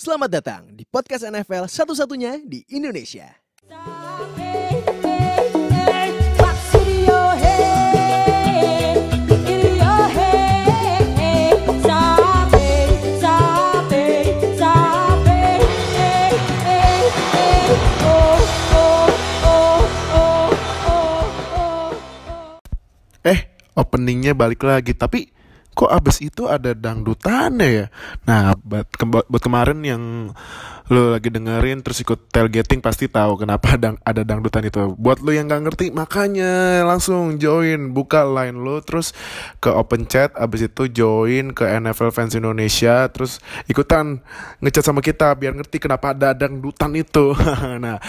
Selamat datang di podcast NFL satu-satunya di Indonesia. Eh, openingnya balik lagi, tapi kok abis itu ada dangdutannya ya? Nah, buat, ke buat kemarin yang lo lagi dengerin terus ikut tailgating pasti tahu kenapa dang ada dangdutan itu. Buat lo yang nggak ngerti, makanya langsung join, buka line lo, terus ke open chat, abis itu join ke NFL Fans Indonesia, terus ikutan ngechat sama kita biar ngerti kenapa ada dangdutan itu. nah,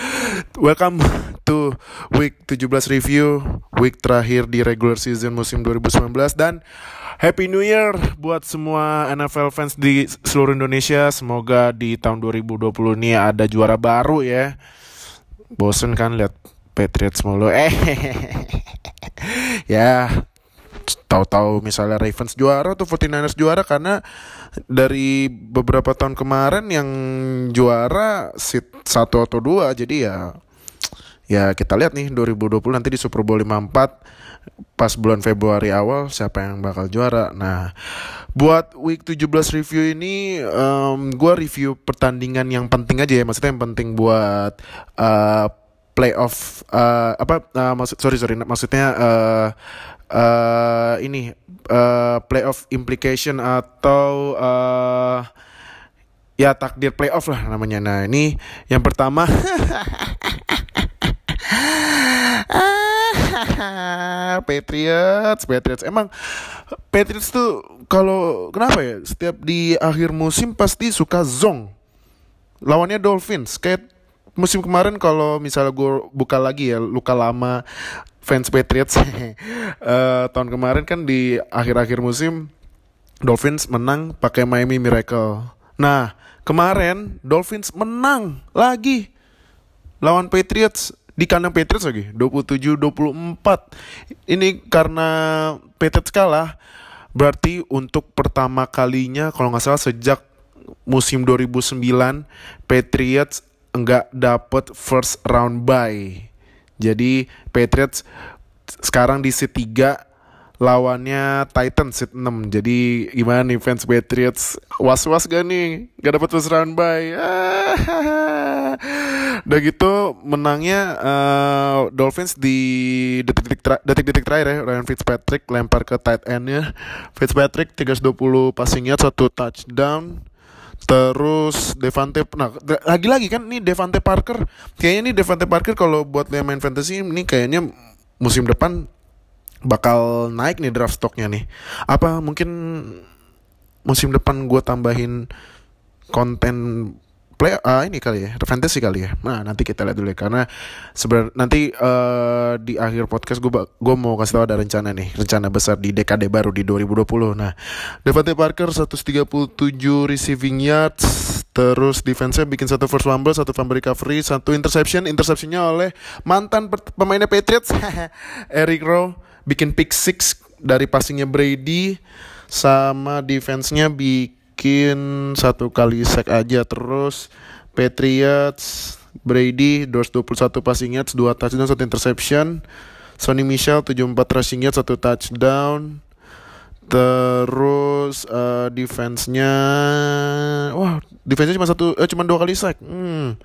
welcome to week 17 review, week terakhir di regular season musim 2019 dan Happy New Year buat semua NFL fans di seluruh Indonesia. Semoga di tahun 2020 ini ada juara baru ya. Bosen kan lihat Patriots mulu. Eh. ya, tahu-tahu misalnya Ravens juara atau 49ers juara karena dari beberapa tahun kemarin yang juara seat satu atau dua jadi ya ya kita lihat nih 2020 nanti di Super Bowl 54 pas bulan Februari awal siapa yang bakal juara. Nah, buat week 17 review ini um, gue review pertandingan yang penting aja ya, maksudnya yang penting buat uh, playoff uh, apa uh, maksud sorry sorry maksudnya uh, uh, ini uh, playoff implication atau uh, ya takdir playoff lah namanya. Nah, ini yang pertama Patriots, Patriots. Emang Patriots tuh kalau kenapa ya? Setiap di akhir musim pasti suka zong. Lawannya Dolphins. Kayak musim kemarin kalau misalnya gue buka lagi ya luka lama fans Patriots uh, tahun kemarin kan di akhir-akhir musim Dolphins menang pakai Miami Miracle. Nah, kemarin Dolphins menang lagi lawan Patriots di kandang Patriots lagi 27-24 ini karena Patriots kalah berarti untuk pertama kalinya kalau nggak salah sejak musim 2009 Patriots enggak dapet first round bye. Jadi Patriots sekarang di seat 3 lawannya Titans seat 6 jadi gimana nih fans Patriots? Was-was gak nih? Gak dapet first round bye. Udah gitu menangnya uh, Dolphins di detik-detik terakhir ya Ryan Fitzpatrick lempar ke tight endnya. Fitzpatrick 320 passing yard satu touchdown. Terus Devante nah lagi-lagi kan nih Devante Parker. Kayaknya nih Devante Parker kalau buat main fantasy ini kayaknya musim depan bakal naik nih draft stocknya nih. Apa mungkin musim depan gue tambahin konten play uh, ini kali ya, fantasy kali ya. Nah nanti kita lihat dulu ya karena sebenarnya nanti uh, di akhir podcast gue gue mau kasih tahu ada rencana nih, rencana besar di dekade baru di 2020. Nah Devante Parker 137 receiving yards, terus defense-nya bikin satu first fumble, satu fumble recovery, satu interception, interceptionnya oleh mantan pemainnya Patriots, Eric Rowe bikin pick six dari passingnya Brady sama defense-nya bikin satu kali sack aja. Terus Patriots Brady 221 passing yards 2 touchdown 1 interception. Sonny Michel 74 rushing yards 1 touchdown. Terus uh, defense-nya wah defense-nya cuma satu eh, cuma dua kali sack. Hmm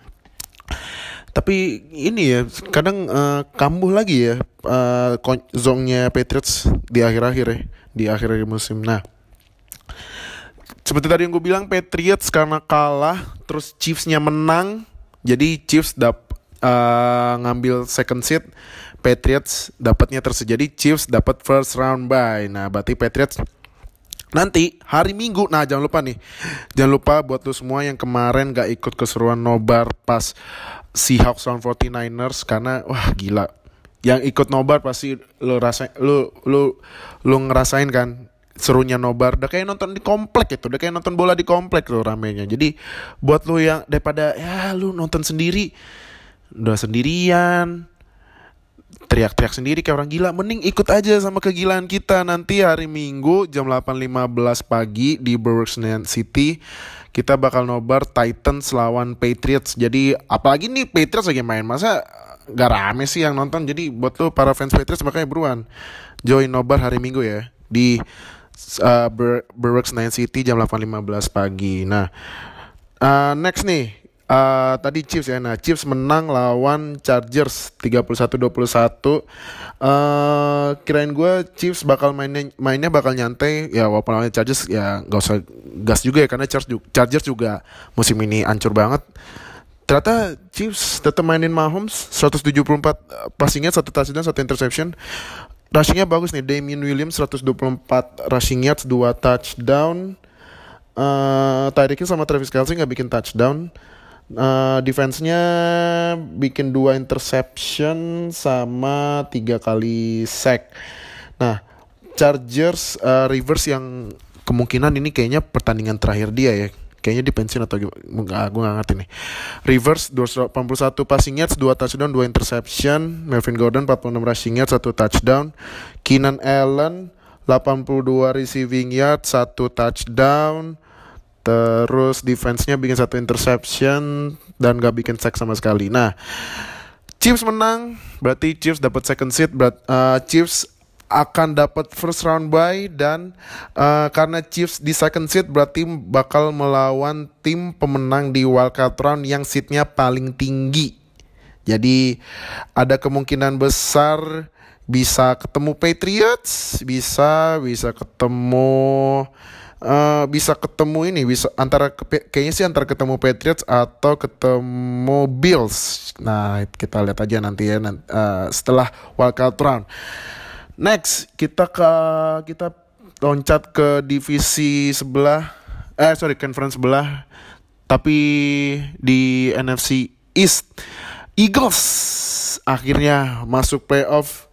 tapi ini ya kadang uh, kambuh lagi ya uh, zongnya Patriots di akhir-akhir ya di akhir musim. Nah seperti tadi yang gue bilang Patriots karena kalah terus Chiefsnya menang jadi Chiefs dap uh, ngambil second seat Patriots dapatnya terjadi Chiefs dapat first round bye. Nah berarti Patriots Nanti hari Minggu, nah jangan lupa nih, jangan lupa buat lo semua yang kemarin gak ikut keseruan nobar pas Seahawks lawan 49ers karena wah gila. Yang ikut nobar pasti lo rasa lo lo lo ngerasain kan serunya nobar. Udah kayak nonton di komplek itu udah kayak nonton bola di komplek lo ramenya. Jadi buat lo yang daripada ya lo nonton sendiri udah sendirian teriak-teriak sendiri kayak orang gila mending ikut aja sama kegilaan kita nanti hari Minggu jam 8.15 pagi di Berwick City kita bakal nobar Titans lawan Patriots. Jadi apalagi nih Patriots lagi main masa gak rame sih yang nonton. Jadi buat tuh para fans Patriots makanya beruan join nobar hari Minggu ya di uh, Ber Berworks Nine City jam 8.15 pagi. Nah, uh, next nih Uh, tadi Chiefs ya. Nah, Chiefs menang lawan Chargers 31-21. Uh, kirain gue Chiefs bakal mainnya mainnya bakal nyantai ya walaupun lawan Chargers ya nggak usah gas juga ya karena Chargers juga musim ini ancur banget. Ternyata Chiefs tetap mainin Mahomes 174 passingnya satu touchdown satu interception. Rushingnya bagus nih Damien Williams 124 rushing yards 2 touchdown. Uh, Tyreek sama Travis Kelce nggak bikin touchdown. Uh, defense-nya bikin dua interception sama tiga kali sack. Nah, Chargers uh, Rivers yang kemungkinan ini kayaknya pertandingan terakhir dia ya. Kayaknya di pensiun atau gimana, gue gak ngerti nih. Rivers 281 passing yards, 2 touchdown, 2 interception. Melvin Gordon 46 rushing yards, 1 touchdown. Keenan Allen 82 receiving yards, 1 touchdown. Terus defense-nya bikin satu interception dan gak bikin sack sama sekali. Nah, Chiefs menang, berarti Chiefs dapat second seat. Berat, uh, Chiefs akan dapat first round bye dan uh, karena Chiefs di second seat berarti bakal melawan tim pemenang di wildcard round yang seatnya paling tinggi. Jadi ada kemungkinan besar bisa ketemu Patriots, bisa bisa ketemu uh, bisa ketemu ini bisa antara kayaknya sih antara ketemu Patriots atau ketemu Bills. Nah kita lihat aja nanti ya nanti, uh, setelah wildcard round. Next kita ke kita loncat ke divisi sebelah eh sorry conference sebelah tapi di NFC East Eagles akhirnya masuk playoff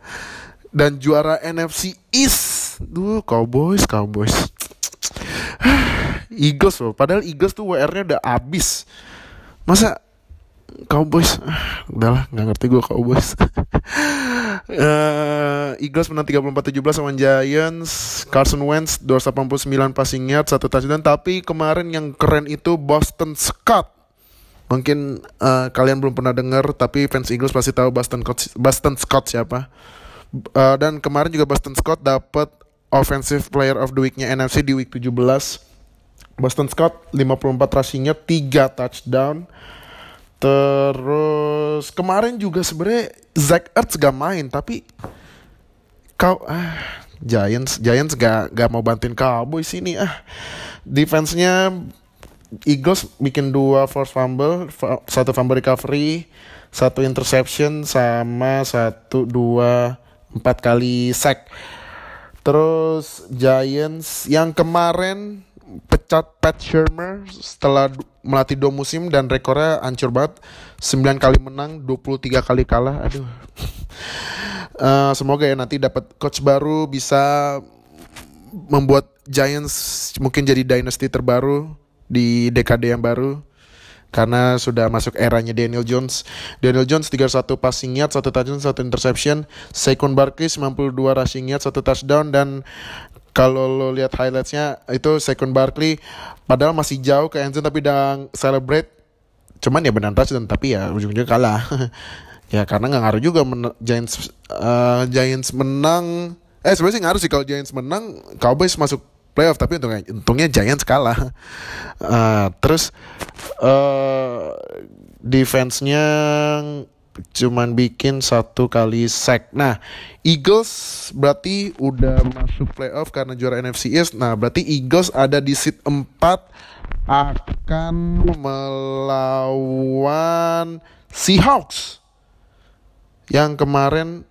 dan juara NFC East. Duh, Cowboys, Cowboys. Eagles loh. Padahal Eagles tuh WR-nya udah abis. Masa Cowboys ah, udahlah nggak ngerti gue Cowboys uh, Eagles menang 34-17 sama Giants Carson Wentz 289 passing yard satu touchdown tapi kemarin yang keren itu Boston Scott mungkin uh, kalian belum pernah dengar tapi fans Eagles pasti tahu Boston Scott Boston Scott siapa uh, dan kemarin juga Boston Scott dapat Offensive Player of the Week-nya NFC di week 17. Boston Scott 54 rushing-nya 3 touchdown. Terus kemarin juga sebenarnya Zach Ertz gak main tapi kau ah Giants Giants gak gak mau bantuin Cowboys sini ah. Defense-nya Eagles bikin dua force fumble, satu fumble recovery, satu interception sama satu dua empat kali sack. Terus Giants yang kemarin pecat Pat Shermer setelah melatih dua musim dan rekornya hancur banget. 9 kali menang 23 kali kalah. Aduh. Uh, semoga ya nanti dapat coach baru bisa membuat Giants mungkin jadi dynasty terbaru di dekade yang baru. Karena sudah masuk eranya Daniel Jones. Daniel Jones 31 passing yard, satu touchdown, satu interception. Saquon Barkley 92 rushing yard, satu touchdown. Dan kalau lo lihat highlightsnya itu Saquon Barkley padahal masih jauh ke endzone tapi udah celebrate. Cuman ya benar touchdown tapi ya ujung-ujungnya kalah. Ya karena nggak ngaruh juga men Giants uh, Giants menang. Eh sebenarnya sih ngaruh sih kalau Giants menang Cowboys masuk playoff tapi untungnya, untungnya Giants kalah. Uh, terus uh, defense-nya cuman bikin satu kali sack. Nah, Eagles berarti udah masuk playoff karena juara NFC East. Nah, berarti Eagles ada di seat 4 akan melawan Seahawks yang kemarin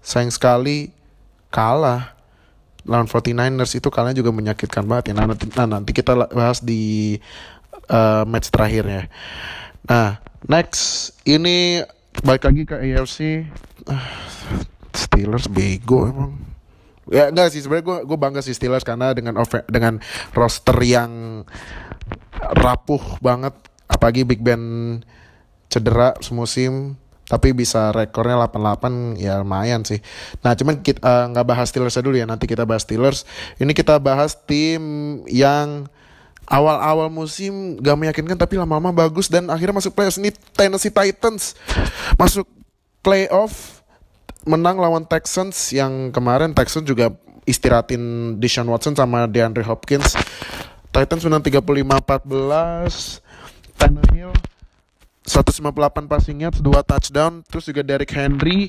sayang sekali kalah lawan 49ers itu kalian juga menyakitkan banget ya. Nah nanti, nah, nanti kita bahas di uh, match terakhirnya. Nah next ini balik lagi ke AFC. Uh, Steelers bego emang. Ya enggak sih sebenarnya gue gue bangga sih Steelers karena dengan dengan roster yang rapuh banget apalagi Big Ben cedera semusim tapi bisa rekornya 88 ya lumayan sih. Nah cuman kita eh, nggak uh, bahas Steelers dulu ya nanti kita bahas Steelers. Ini kita bahas tim yang awal-awal musim gak meyakinkan tapi lama-lama bagus dan akhirnya masuk playoff. Ini Tennessee Titans masuk playoff menang lawan Texans yang kemarin Texans juga istirahatin Deshaun Watson sama DeAndre Hopkins. Titans menang 35-14 Tannehill 158 passing yards, 2 touchdown, terus juga Derrick Henry.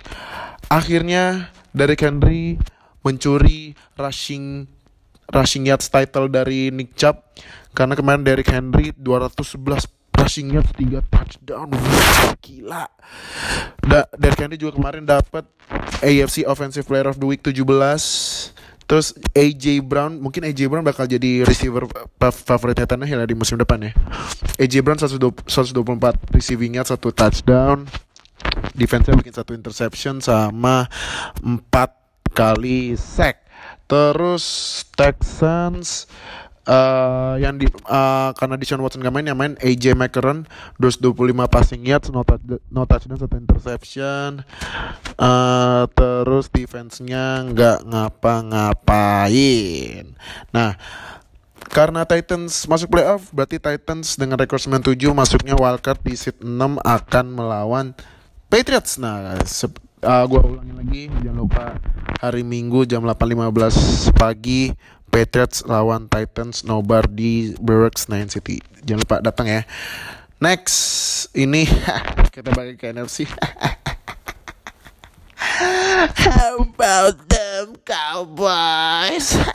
Akhirnya Derrick Henry mencuri rushing rushing yards title dari Nick Chubb karena kemarin Derrick Henry 211 rushing yards 3 touchdown. Wah, gila. Da Derrick Henry juga kemarin dapat AFC Offensive Player of the Week 17. Terus AJ Brown, mungkin AJ Brown bakal jadi receiver favoritnya Tannehill ya di musim depan ya. AJ Brown 124 receiving yards, 1 touchdown. Defense-nya bikin satu interception sama 4 kali sack. Terus Texans uh, yang di uh, karena Deshaun Watson gak main yang main AJ McCarron 225 passing yards no, touch, no touchdown satu interception. Uh, terus defense-nya nggak ngapa-ngapain. Nah karena Titans masuk playoff berarti Titans dengan rekor 97 masuknya wildcard di seat 6 akan melawan Patriots. Nah uh, gue ulangi lagi jangan lupa hari Minggu jam 8.15 pagi Patriots lawan Titans nobar di Barracks Nine City. Jangan lupa datang ya. Next ini kita balik ke NFC How about them Cowboys?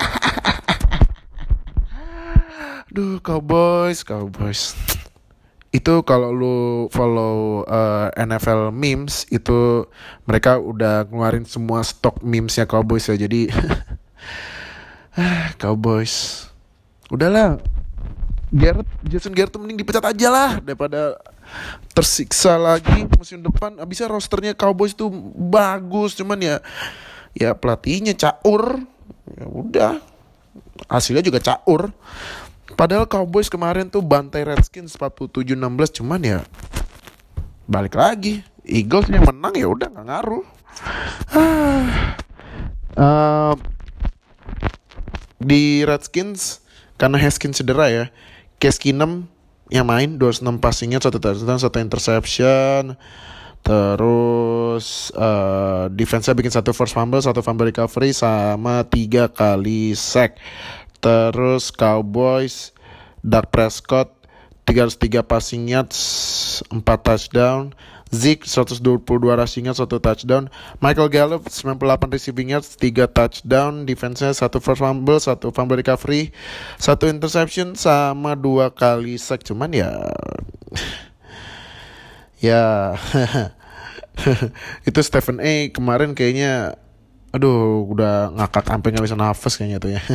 Duh, Cowboys, Cowboys. Itu kalau lu follow uh, eh, NFL memes itu mereka udah ngeluarin semua stok memesnya Cowboys ya. Jadi Cowboys. Udahlah. Garrett Jason Garrett mending dipecat aja lah daripada tersiksa lagi musim depan. Abisnya rosternya Cowboys tuh bagus cuman ya ya pelatihnya caur. Ya udah hasilnya juga caur. Padahal Cowboys kemarin tuh bantai Redskins 47-16 cuman ya balik lagi. Eagles yang menang ya udah nggak ngaruh. uh, di Redskins karena Haskins cedera ya. Case Keenum yang main 26 passingnya satu touchdown satu interception terus uh, defense-nya bikin satu first fumble satu fumble recovery sama tiga kali sack Terus Cowboys, Dak Prescott 303 passing yards, 4 touchdown. Zeke 122 rushing yards, 1 touchdown. Michael Gallup 98 receiving yards, 3 touchdown. Defense-nya 1 first fumble, 1 fumble recovery, 1 interception sama 2 kali sack. Cuman ya ya itu Stephen A kemarin kayaknya aduh udah ngakak sampai nggak bisa nafas kayaknya tuh ya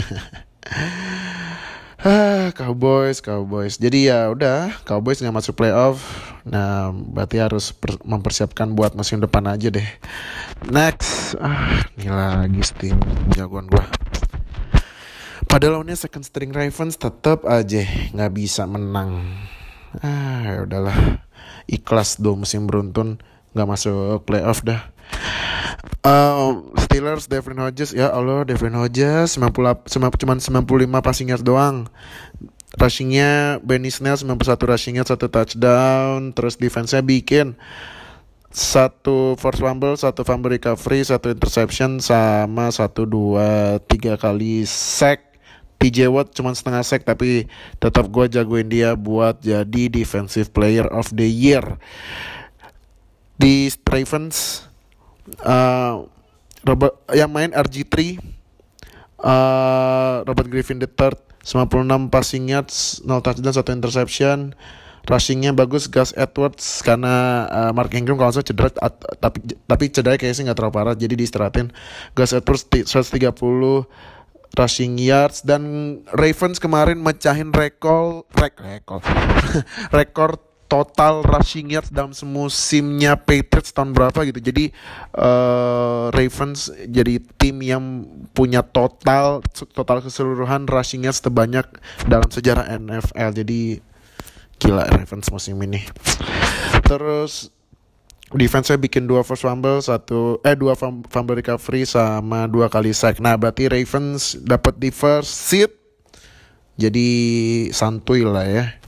Cowboys, Cowboys. Jadi ya udah, Cowboys nggak masuk playoff. Nah, berarti harus mempersiapkan buat musim depan aja deh. Next, ah, ini lagi steam jagoan gua. Padahal lawannya second string Ravens tetap aja nggak bisa menang. Ah, ya udahlah. Ikhlas dua musim beruntun nggak masuk playoff dah. Um, Steelers Devin Hodges ya Allah Devin Hodges 90 cuma 95 passing yards doang rushingnya Benny Snell 91 rushingnya satu touchdown terus defense-nya bikin satu force fumble, satu fumble recovery, satu interception sama satu dua tiga kali sack. TJ Watt cuma setengah sack tapi tetap gue jagoin dia buat jadi defensive player of the year. Di Ravens uh, Robert yang main RG3 uh, Robert Griffin the third 96 passing yards 0 touchdown 1 interception. Rushingnya bagus Gus Edwards karena uh, Mark Ingram kalau saya cedera tapi tapi cedera kayaknya sih nggak terlalu parah jadi diistirahatin. Gus Edwards 130 rushing yards dan Ravens kemarin mecahin rekor rek rekor rekor total rushing yards dalam semusimnya Patriots tahun berapa gitu. Jadi uh, Ravens jadi tim yang punya total total keseluruhan rushing yards terbanyak dalam sejarah NFL. Jadi gila Ravens musim ini. Terus defense-nya bikin dua first fumble, satu eh dua fumble recovery sama dua kali sack. Nah, berarti Ravens dapat di first seat Jadi santuy lah ya.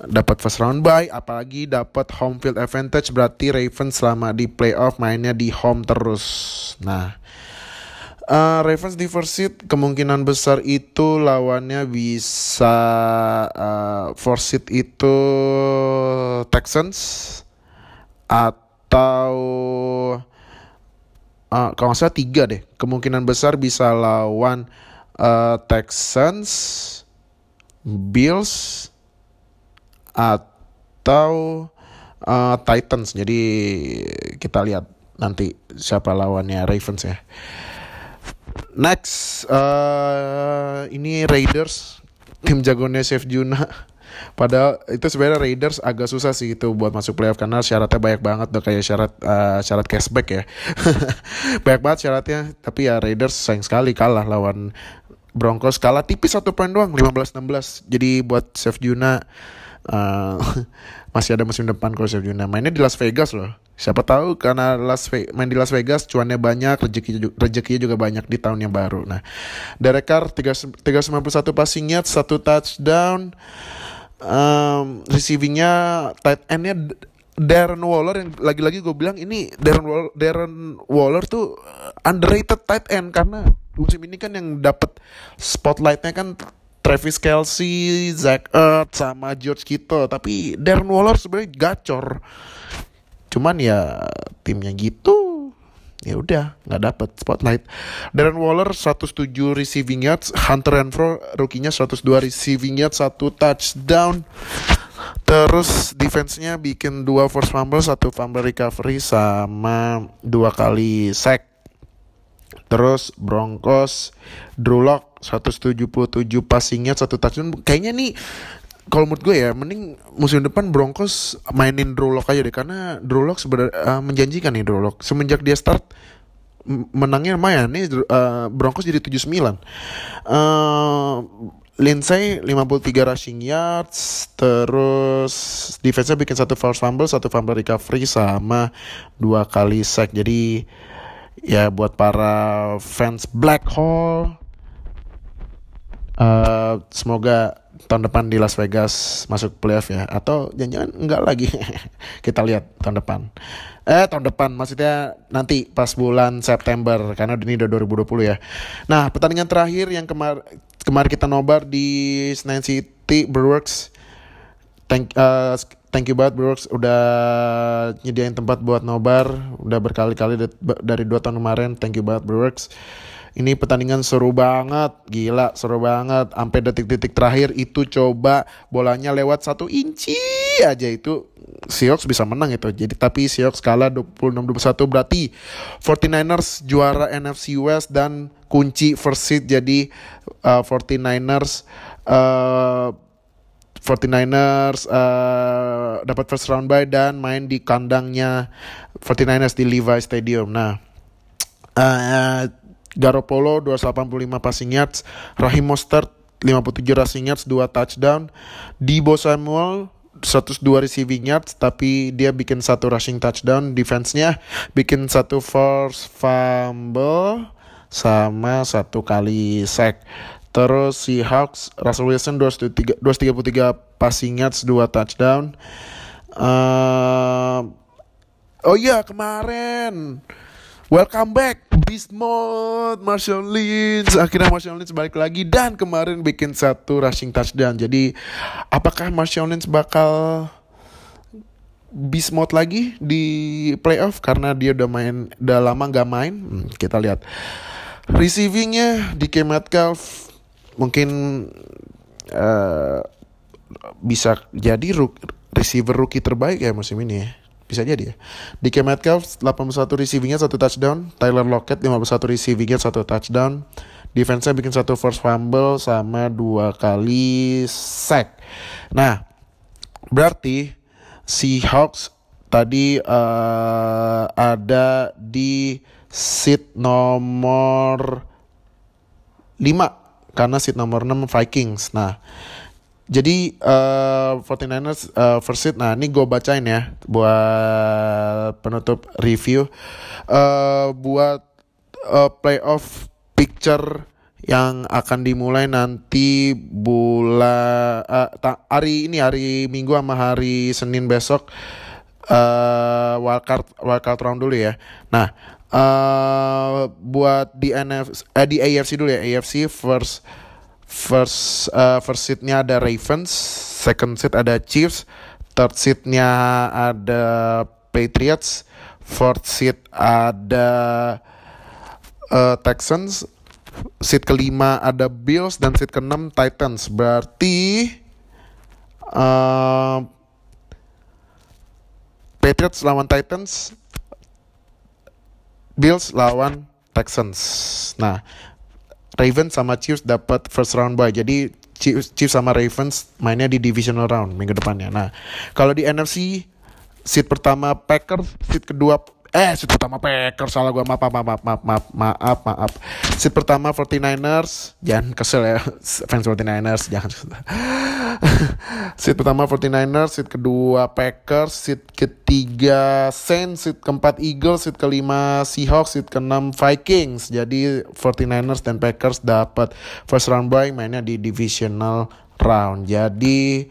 Dapat first round bye, apalagi dapat home field advantage berarti Ravens selama di playoff mainnya di home terus. Nah, uh, Ravens di first seat kemungkinan besar itu lawannya bisa uh, first seat itu Texans atau uh, kalau salah tiga deh kemungkinan besar bisa lawan uh, Texans, Bills atau uh, Titans. Jadi kita lihat nanti siapa lawannya Ravens ya. Next, uh, ini Raiders, tim jagonya Chef Juna. Padahal itu sebenarnya Raiders agak susah sih itu buat masuk playoff karena syaratnya banyak banget udah kayak syarat uh, syarat cashback ya. banyak banget syaratnya, tapi ya Raiders sayang sekali kalah lawan Broncos kalah tipis satu poin doang 15-16. Jadi buat Chef Juna uh, masih ada musim depan kalau Juna mainnya di Las Vegas loh. Siapa tahu karena Las Ve main di Las Vegas cuannya banyak, rezeki rezekinya juga banyak di tahun yang baru. Nah, Derek Carr 391 passing yard, satu touchdown. Um, receivingnya tight endnya Darren Waller yang lagi-lagi gue bilang ini Darren Waller, Darren Waller tuh underrated tight end karena musim ini kan yang dapat spotlightnya kan Travis Kelsey, Zach Ertz sama George Kittle, tapi Darren Waller sebenarnya gacor. Cuman ya timnya gitu, ya udah nggak dapet spotlight. Darren Waller 107 receiving yards, Hunter Renfro rookie-nya 102 receiving yards, satu touchdown. Terus defense-nya bikin dua force fumble, satu fumble recovery sama dua kali sack. Terus Broncos Drew Lock 177 passingnya satu touchdown. Kayaknya nih kalau menurut gue ya mending musim depan Broncos mainin Drew aja deh karena Drew Lock sebenarnya uh, menjanjikan nih Drew Lock. Semenjak dia start menangnya lumayan nih uh, Broncos jadi 79. Uh, Lindsay 53 rushing yards, terus defense-nya bikin satu force fumble, satu fumble recovery sama dua kali sack. Jadi ya buat para fans Black Hole. Uh, semoga tahun depan di Las Vegas masuk playoff ya. Atau jangan-jangan enggak lagi. Kita lihat tahun depan. Eh tahun depan maksudnya nanti pas bulan September karena ini udah 2020 ya. Nah pertandingan terakhir yang kemar kemarin kita nobar di Senayan City Brewers. Thank uh, thank you banget Brooks. Udah nyediain tempat buat nobar. Udah berkali-kali dari dua tahun kemarin. Thank you banget Brooks. Ini pertandingan seru banget. Gila seru banget. Sampai detik-detik terakhir itu coba bolanya lewat satu inci aja itu. Seahawks bisa menang itu. Jadi tapi Seahawks kalah 26-21 berarti 49ers juara NFC West dan kunci first seed. Jadi uh, 49ers uh, 49ers uh, dapat first round bye dan main di kandangnya 49ers di Levi Stadium. Nah, uh, Garoppolo 285 passing yards, Rahim Mostert 57 rushing yards, 2 touchdown, Debo Samuel 102 receiving yards tapi dia bikin satu rushing touchdown. Defense-nya bikin satu force fumble sama satu kali sack Terus si Hawks, Russell Wilson 233, 233 passing yards, 2 touchdown. Uh, oh iya kemarin. Welcome back Beast Mode Marshall Lynch. Akhirnya Marshall Lynch balik lagi Dan kemarin bikin satu rushing touchdown. Jadi apakah Marshall Lynch bakal Beast Mode lagi di playoff? Karena dia udah main Udah lama gak main. Hmm, Kita lihat. Receivingnya di Metcalf mungkin uh, bisa jadi rook, receiver rookie terbaik ya musim ini ya. Bisa jadi ya. DK Metcalf 81 receivingnya satu touchdown, Tyler Lockett 51 receivingnya satu touchdown, defense-nya bikin satu first fumble sama dua kali sack. Nah, berarti si Hawks tadi uh, ada di seat nomor 5 karena seat nomor 6 Vikings. Nah, jadi uh, 49ers uh, first seat. Nah, ini gue bacain ya buat penutup review. Uh, buat uh, playoff picture yang akan dimulai nanti bulan uh, hari ini hari Minggu sama hari Senin besok uh, wildcard wildcard round dulu ya. Nah, uh, buat di NF eh, di AFC dulu ya. AFC first first uh, first seatnya ada Ravens, second seat ada Chiefs, third seatnya ada Patriots, fourth seat ada uh, Texans, seat kelima ada Bills dan seat keenam Titans. Berarti uh, Patriots lawan Titans, Bills lawan Texans. Nah, Ravens sama Chiefs dapat first round bye. Jadi Chiefs, Chiefs sama Ravens mainnya di divisional round minggu depannya. Nah, kalau di NFC seat pertama Packers, seat kedua eh seat pertama Packers salah gue maaf maaf maaf maaf maaf maaf maaf. Seat pertama 49ers jangan kesel ya. Fans 49ers jangan seat pertama 49ers seat kedua Packers seat ketiga Saints seat keempat Eagles seat kelima Seahawks seat keenam Vikings. Jadi 49ers dan Packers dapat first round bye mainnya di divisional round. Jadi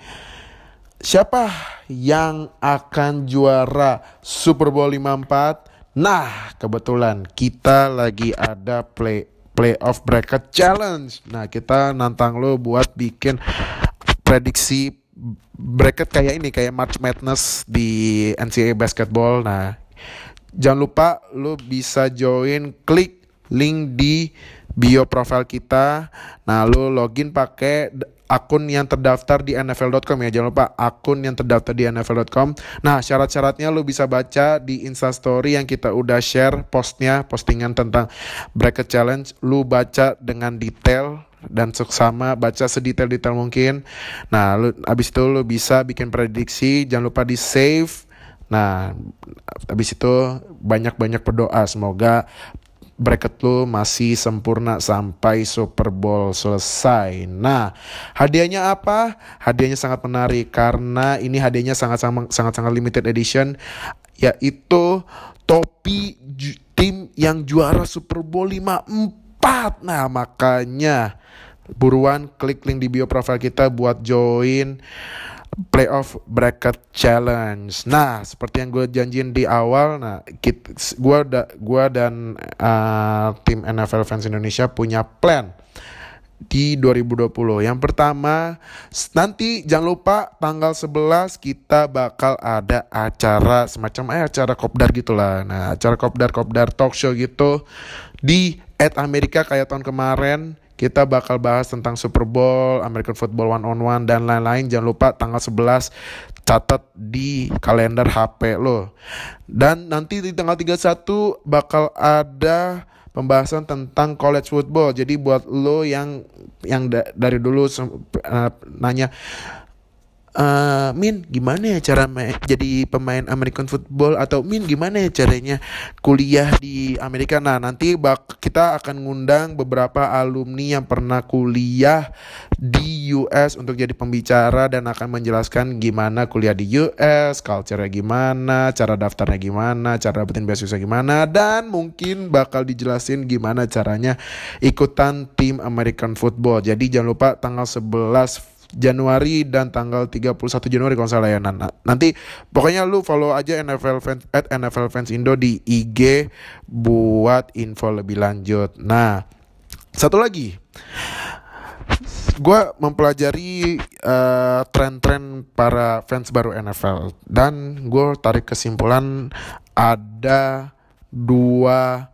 Siapa yang akan juara Super Bowl 54? Nah, kebetulan kita lagi ada play playoff bracket challenge. Nah, kita nantang lo buat bikin prediksi bracket kayak ini kayak March Madness di NCAA basketball. Nah, jangan lupa lo bisa join klik link di bio profile kita. Nah, lo login pakai akun yang terdaftar di nfl.com ya. Jangan lupa akun yang terdaftar di nfl.com. Nah, syarat-syaratnya lu bisa baca di Instastory yang kita udah share postnya, postingan tentang bracket challenge. Lu baca dengan detail dan seksama baca sedetail-detail mungkin. Nah, lu abis itu lu bisa bikin prediksi, jangan lupa di save. Nah, abis itu banyak-banyak berdoa semoga bracket lu masih sempurna sampai Super Bowl selesai. Nah, hadiahnya apa? Hadiahnya sangat menarik karena ini hadiahnya sangat sangat sangat limited edition yaitu topi tim yang juara Super Bowl 54. Nah, makanya buruan klik link di bio profile kita buat join playoff bracket challenge. Nah, seperti yang gue janjiin di awal, nah, gue da, gua dan uh, tim NFL fans Indonesia punya plan di 2020. Yang pertama, nanti jangan lupa tanggal 11 kita bakal ada acara semacam eh acara kopdar gitulah. Nah, acara kopdar kopdar talk show gitu di at Amerika kayak tahun kemarin kita bakal bahas tentang Super Bowl, American Football One on One dan lain-lain. Jangan lupa tanggal 11 catat di kalender HP lo. Dan nanti di tanggal 31 bakal ada pembahasan tentang college football. Jadi buat lo yang yang da dari dulu uh, nanya uh, Min gimana ya cara jadi pemain American football? Atau Min gimana ya caranya kuliah di Amerika? Nah nanti bak kita akan ngundang beberapa alumni yang pernah kuliah di US untuk jadi pembicara dan akan menjelaskan gimana kuliah di US culture gimana cara daftarnya gimana cara dapetin beasiswa gimana dan mungkin bakal dijelasin gimana caranya ikutan tim American football. Jadi jangan lupa tanggal 11 Januari dan tanggal 31 Januari kalau salah ya Nana. Nanti pokoknya lu follow aja NFL fans at NFL fans Indo di IG buat info lebih lanjut. Nah, satu lagi. Gue mempelajari uh, tren-tren para fans baru NFL dan gue tarik kesimpulan ada dua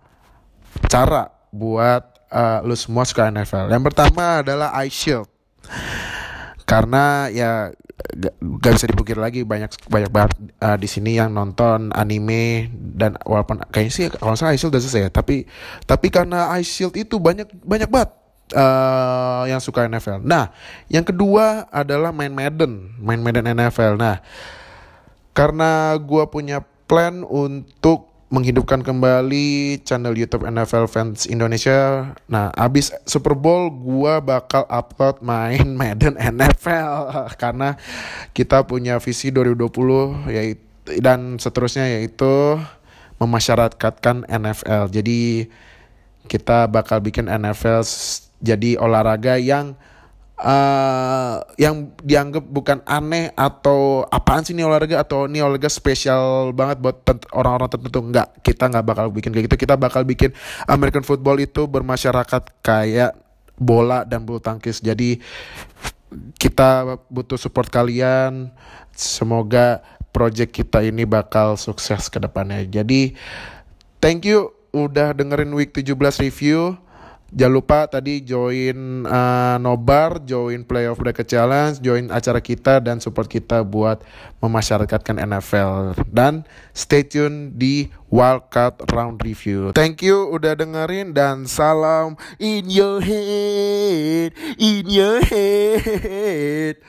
cara buat uh, lu semua suka NFL. Yang pertama adalah eye shield karena ya gak, bisa dipukir lagi banyak banyak banget uh, di sini yang nonton anime dan walaupun kayaknya sih kalau saya Shield udah selesai ya tapi tapi karena Ice Shield itu banyak banyak banget uh, yang suka NFL. Nah, yang kedua adalah main Madden, main Madden NFL. Nah, karena gue punya plan untuk menghidupkan kembali channel YouTube NFL Fans Indonesia. Nah, abis Super Bowl gua bakal upload main Madden NFL karena kita punya visi 2020 yaitu dan seterusnya yaitu memasyarakatkan NFL. Jadi kita bakal bikin NFL jadi olahraga yang uh, yang dianggap bukan aneh atau apaan sih ini olahraga atau ini olahraga spesial banget buat orang-orang tertentu. Nggak kita nggak bakal bikin kayak gitu. Kita bakal bikin American football itu bermasyarakat kayak bola dan bulu tangkis. Jadi kita butuh support kalian. Semoga project kita ini bakal sukses ke depannya. Jadi thank you udah dengerin week 17 review Jangan lupa tadi join uh, Nobar, join Playoff Bracket Challenge, join acara kita dan support kita buat memasyarakatkan NFL. Dan stay tune di Wildcard Round Review. Thank you udah dengerin dan salam in your head, in your head.